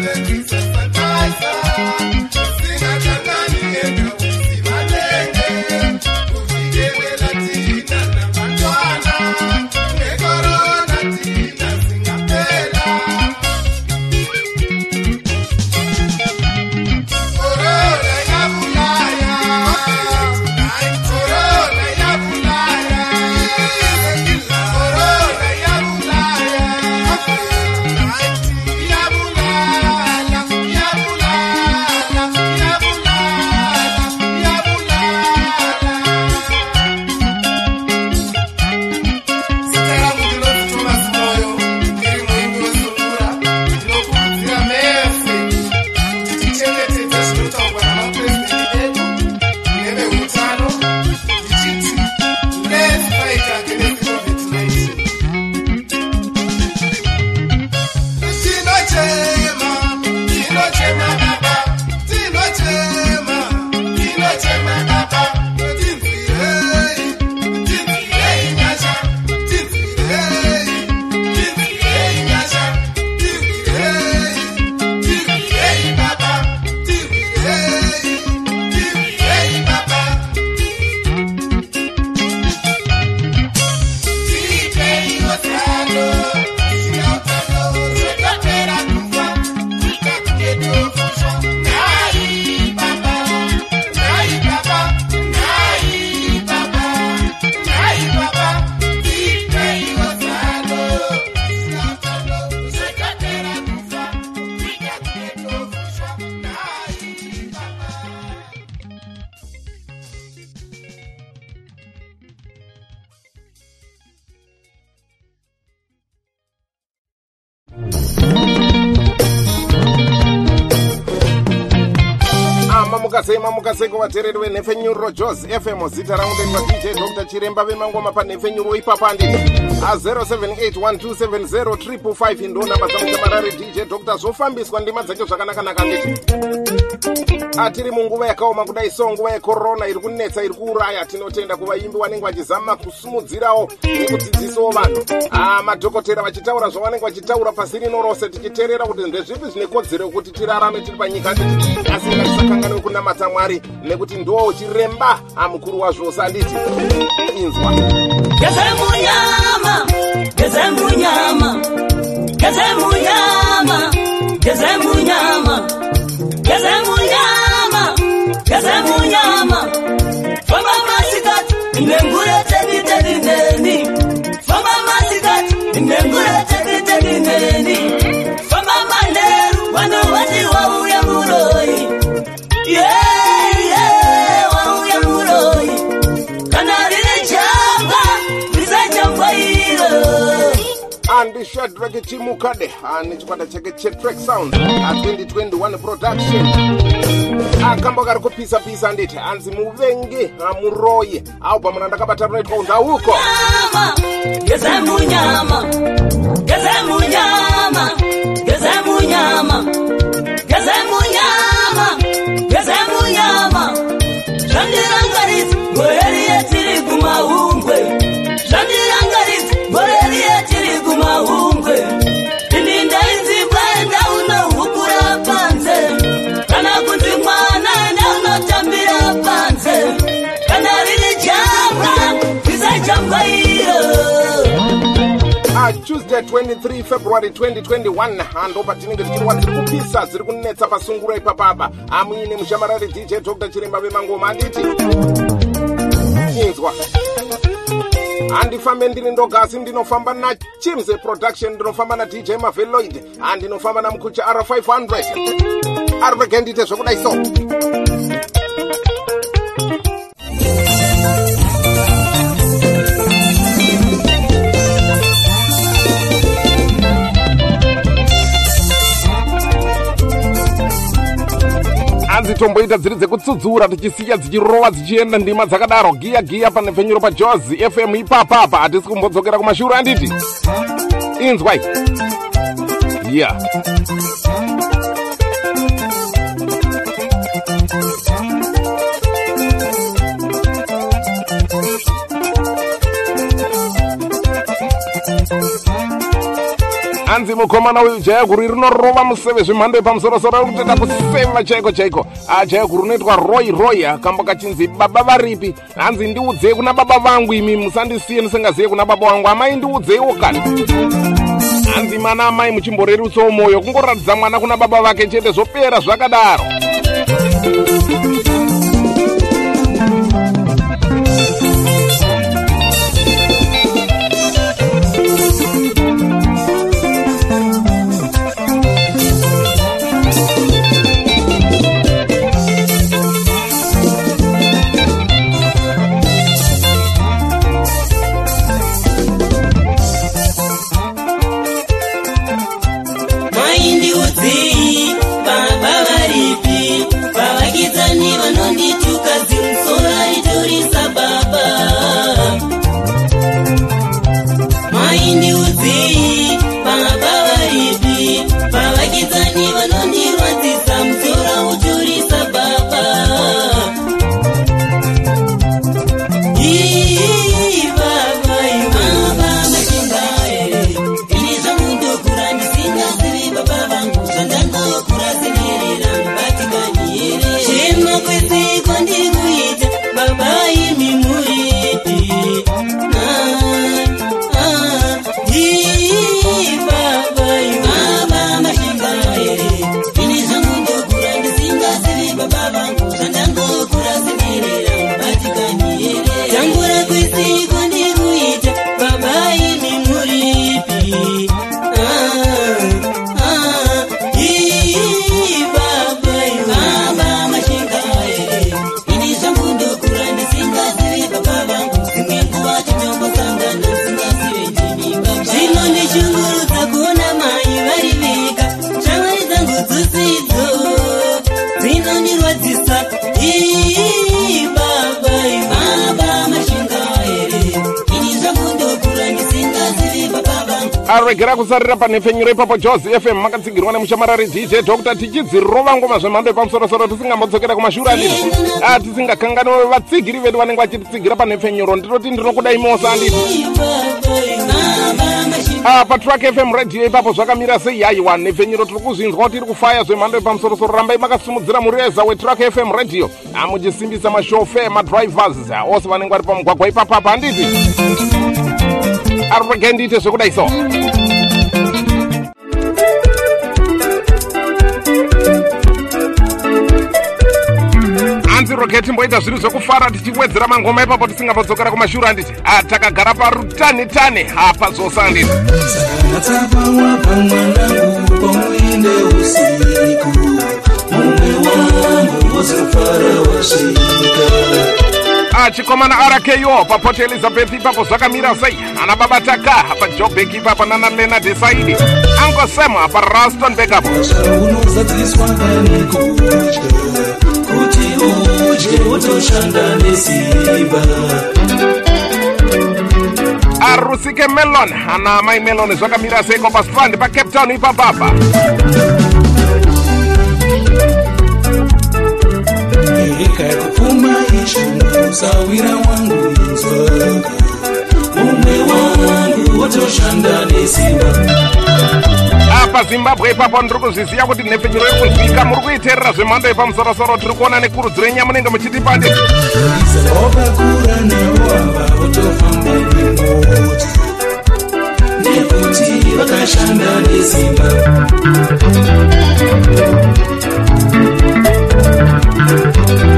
seven pieces. Mamukasei mamukasei kuvateereri venhefenyuriro jos fm zita rangu ndeitwa dj dr chiremba vemangoma panhefenyuro ipapa nditi a0781270 ndo namba dzamuchamarari dj dr zvofambiswa ndima dzake zvakanakanaka nditi atiri munguva yakaoma kudai so nguva yekorona iri kunetsa iri kuuraya. Tinotenda kuvaimbi vanenge vachizama kusumudzirawo nekudzidzisawo vanhu. Madhokotera vachitaura zvavanenge vachitaura pasi rino rose tichiteerera kuti ndezvipi zvine kodzero yekuti tirarame tiri panyika. nditi asi ngatisakanganwe kunamata mwari nekuti ndo chiremba mukuru wazvose anditi inzwa. Gezemunyama gezemunyama gezemunyama gezemunyama gezemunyama andishadrake chimukade nechikwata chake chetrack sound. A2021 production. Akambo kari kupisa-pisa nditi hanzi muvengi muroyi. Aubva muna ndakabata runoitwa undauko nyama gezemunyama gezemunyama gezemunyama gezemunyama gezemunyama zvandirangaridzi tuesday 23 february 2021 ando patinenge tichirwa dziri kupisa dziri kunetsa pasunguro ipapapa. Amuine mushamarari dj dr chiremba vemangoma anditi inzwa. Handifambe ndiri ndoga asi ndinofamba nachimze production ndinofamba nadj maveloid handinofamba namukucha r500 ari rege ndite zvekudai so tomboita dziri dzekutsudzura tichisiya dzichirova dzichienda ndima dzakadaro. Giya giya panepfenyuro pajozi fm ipapapa hatisi kumbodzokera kumashure anditi. Inzwai. Ya yeah. Hanzi mukomana uyu jayaguru rinorova museve zvemhando yepamusorosoro ri kutenda kuseva chaiko? Chaiko jayaguru unoitwa roy roy kamba kachinzi baba varipi? Hanzi ndiudzei kuna baba vangu imi musandisiye ndisingaziye kuna baba vangu amai ndiudzeiwo kani? Hanzi mana amai muchimborerutsawo mwoyo kungoratidza mwana kuna baba vake chete zvopera zvakadaro aregera kusarira panhefenyuro ipapo jozi fm makatsigirwa nemushamarari dj dr tichidzirova ngoma zvemhando yepamusorosoro tisingambodzokera kumashure anditi tisingakanganiwe vatsigiri vedu vanenge vachititsigira panhefenyuro ndinoti ndinokudai mosa anditi patrack fm radio ipapo zvakamira sei haiwa nhefenyuro tiri kuzvinzwa kuti iri kufaya zvemhando yepamusorosoro. Rambai makasimudzira mureza wetrack fm radio. Muchisimbisa mashofe madrivers ose vanenge vari pamugwagwa ipapapa handiti arege ndiite zvekudai so. Hanzi roketi mboita zvinhu zvekufara tichiwedzera mangoma ipapo tisingambodzokera kumashure handiti takagara parutani tani handiti usiku mumwe wangu wozofara wasvika chikomana rko paport elizabeth ipapo zvakamira sei? Ana baba taka pajobek ipapo nana lena desaidi angosema paraston bekapo kuti udye wotoshanda nesimba arusike melon. Ana mai melon zvakamira seiko pastrand pacape town ipapapa eka kupfuma ishungu sawira wangu inzwaka umwe wangu wotoshanda nesimba. Pazimbabwe ipapo ndiri kuzviziva kuti nhepfenyuro iri kunzwika muri kuiteerera zvemhando yepamusorosoro tiri kuona nekurudziro munenge muchitipa nditi wakakura navo ava votofamba nemota nekuti vakashanda nesimba. ava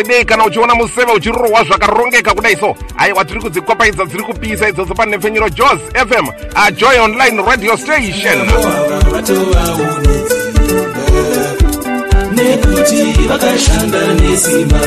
unozodei kana uchiona museve uchirohwa zvakarongeka kudai. So aiwa tiri kudzikwapaidza dziri kupisa idzodzo panhepfenyuro jos fm ajoy online radio station. Nekuti vakashanda nesimba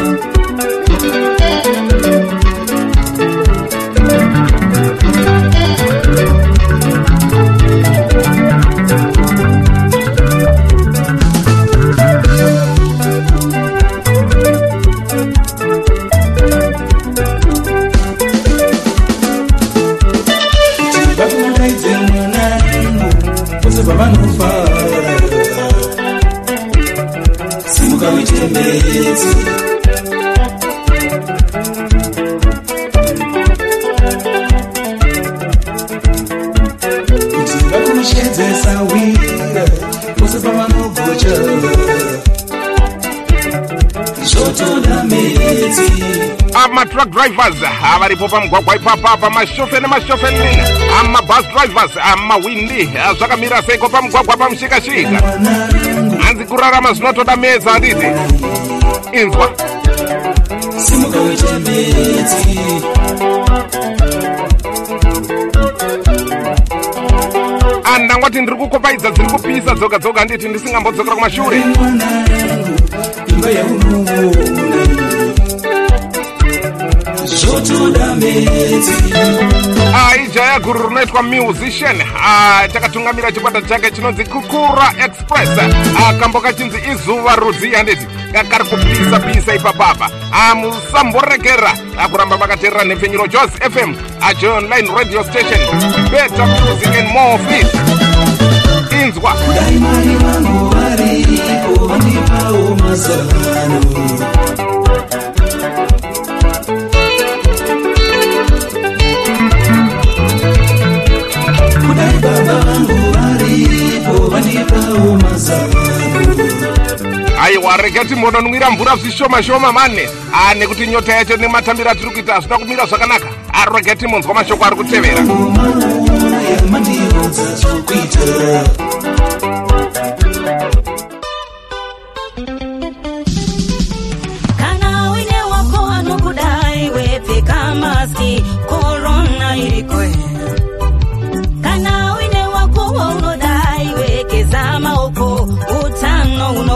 amatruck drivers avaripo pamugwagwa ipapa pamashofe nemashofe nina amabus drivers amawindi zvakamira seiko pamugwagwa pamushikashika. Hanzi kurarama zvinotoda medza handiti inzwa. Simuka uitembedze andangwati ndiri kukopaidza dziri kupisa dzoga dzoga handiti ndisingambodzokera kumashure. imba yaunoona ijaya guru rinoitwa musician. Ah, takatungamira chikwata chake chinonzi kukura express. Ah, kambo kachinzi izuva rudzi handiti kari kupisa pisa ipapapa Ah, musamborekera. Ah, kuramba vakateerera nhepfenyuro jos fm ajoy online radio station. Better music and more fit. Inzwa. Dai mai vangu varipo vandipawo mazano kudai baba vangu varipo vandipawo mazano aiwa rega timbononwira mvura zvishoma shoma mane. Nekuti nyota yacho nematambiro atiri kuita hazvina kumira zvakanaka. Ah, rega timbonzwa mashoko ari kutevera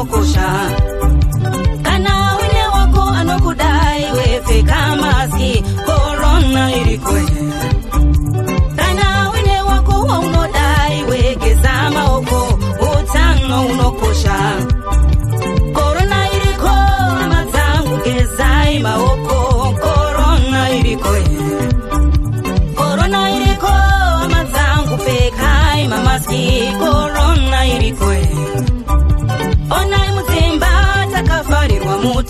过山。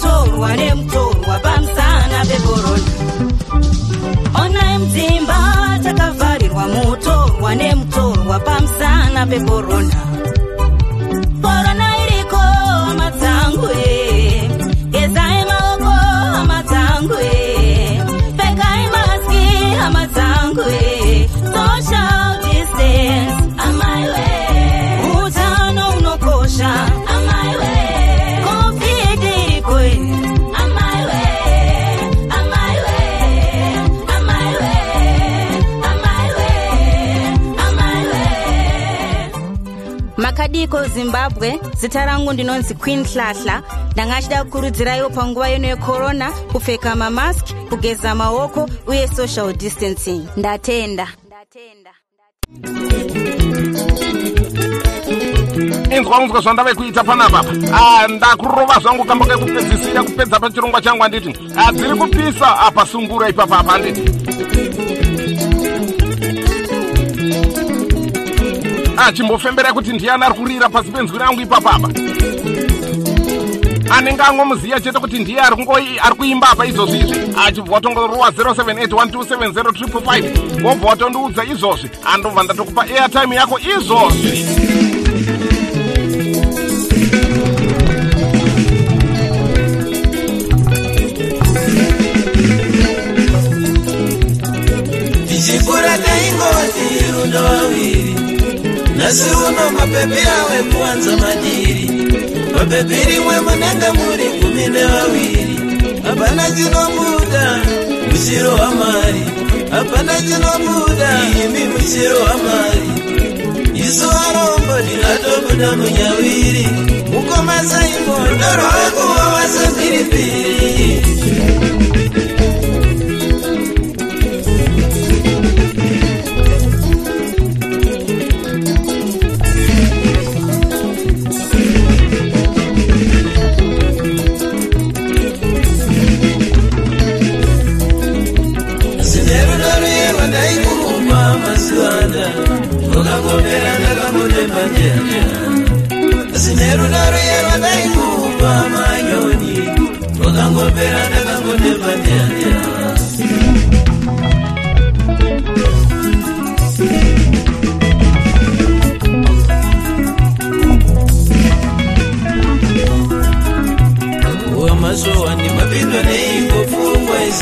Watorwa ne mtorwa bamsana beboroni onaye mzimba takavarirwa mutorwa nemutorwa mtorwa bamsana makadiko zimbabwe zita rangu ndinonzi queen hlahla. Ndanga chida kukurudziraiwo panguva ino yekorona kupfeka mamaski kugeza maoko uye social distancing. Ndatenda. Inzwa unzwa zvandave kuita panapa Ah, ndakurova zvangu kamba kekupedzisira kupedza pachirongwa changu handiti Ah, dziri kupisa. Apa sungura ipapa apa achimbofembera kuti ndiani ari kurira pasi penzwi rangu ipapapa? Anenge ang'omuziya chete kuti ndiye ari kuimba apa izvozvi izvi. Achibva watongorowa 07812705 wobva watondiudza izvozvi andobva ndatokupa airtime yako izvozvi mapepi rimwe munenge muri gumi nevaviri. Hapana chinobuda muchiro wamari. Hapana chinobuda imi muchiro wamari. Isu varombo ndingatobuda munyawiri. Mukomasaimo ndorwekuva vasemhiripiri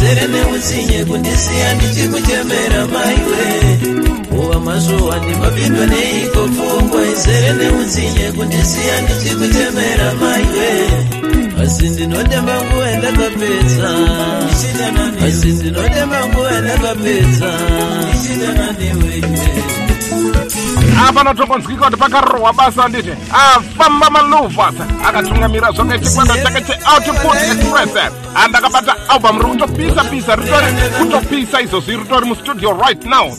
izere neutsinye kundisiya ndichikuchemera maiwe. Uva mazuva ndimapindwa neiko pfungwa izere neutsinye kundisiya ndichikuchemera maiwe. Asi ndinotemba nguva ndakapedza asi ndinotemba nguva ndakapedza ndichidana newewe apa notongonzwika kuti pakarohwa basa handiti afamba maluvas akatungamira zvake chikwata chake cheoutput express. Andakabata album ri kutopisa-pisa ritori kutopisa izvozvi ritori mustudio right now.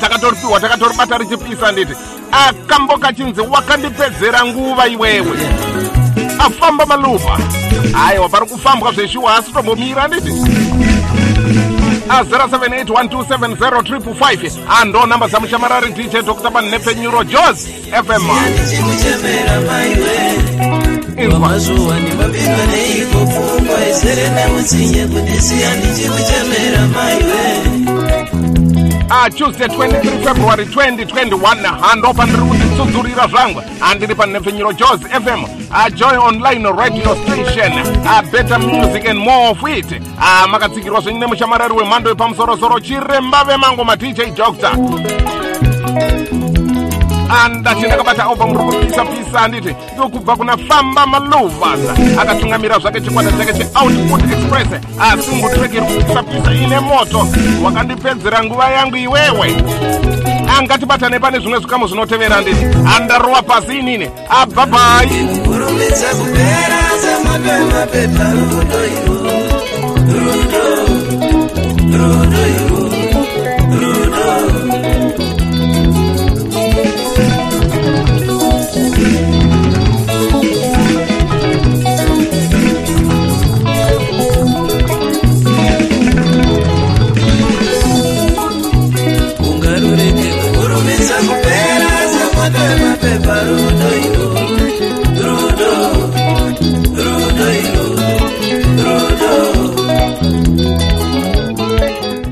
Takatoripiwa takatoribata richipisa handiti akambo kachinzi wakandipedzera nguva iwewe. Afamba maluvha aiwa pari kufambwa zveshuwa asi tombomira handiti a 07812705 ando namba dzamuchamarari dj dr banepfenyuro jos fm wamazuva ndimapindwa neiko pfungwa izere neutsinye kundisiya ndichikuchemera maiwe a tuesday 23 february 2021 handopa ndiri kuzvitsudzurira zvangu handiri panhepfenyuro jos fm joy online radio station. Better music and more of it. A makatsigirwa zvenyu nemushamarari wemhando yepamusorosoro chiremba vemango madj doctor andati ndakabata album ri kupisa-pisa handiti ndokubva kuna famba malovas akatungamira zvake chikwata chake cheoutput express asingu trek iri kupisa-pisa ine moto. Wakandipedzera nguva yangu iwewe. Angatibatane pane zvimwe zvikamu zvinotevera nditi andarowa pasi inini. Abhabhai kurumidza kupera semoto wemapepa rudo iro rudo rudo iro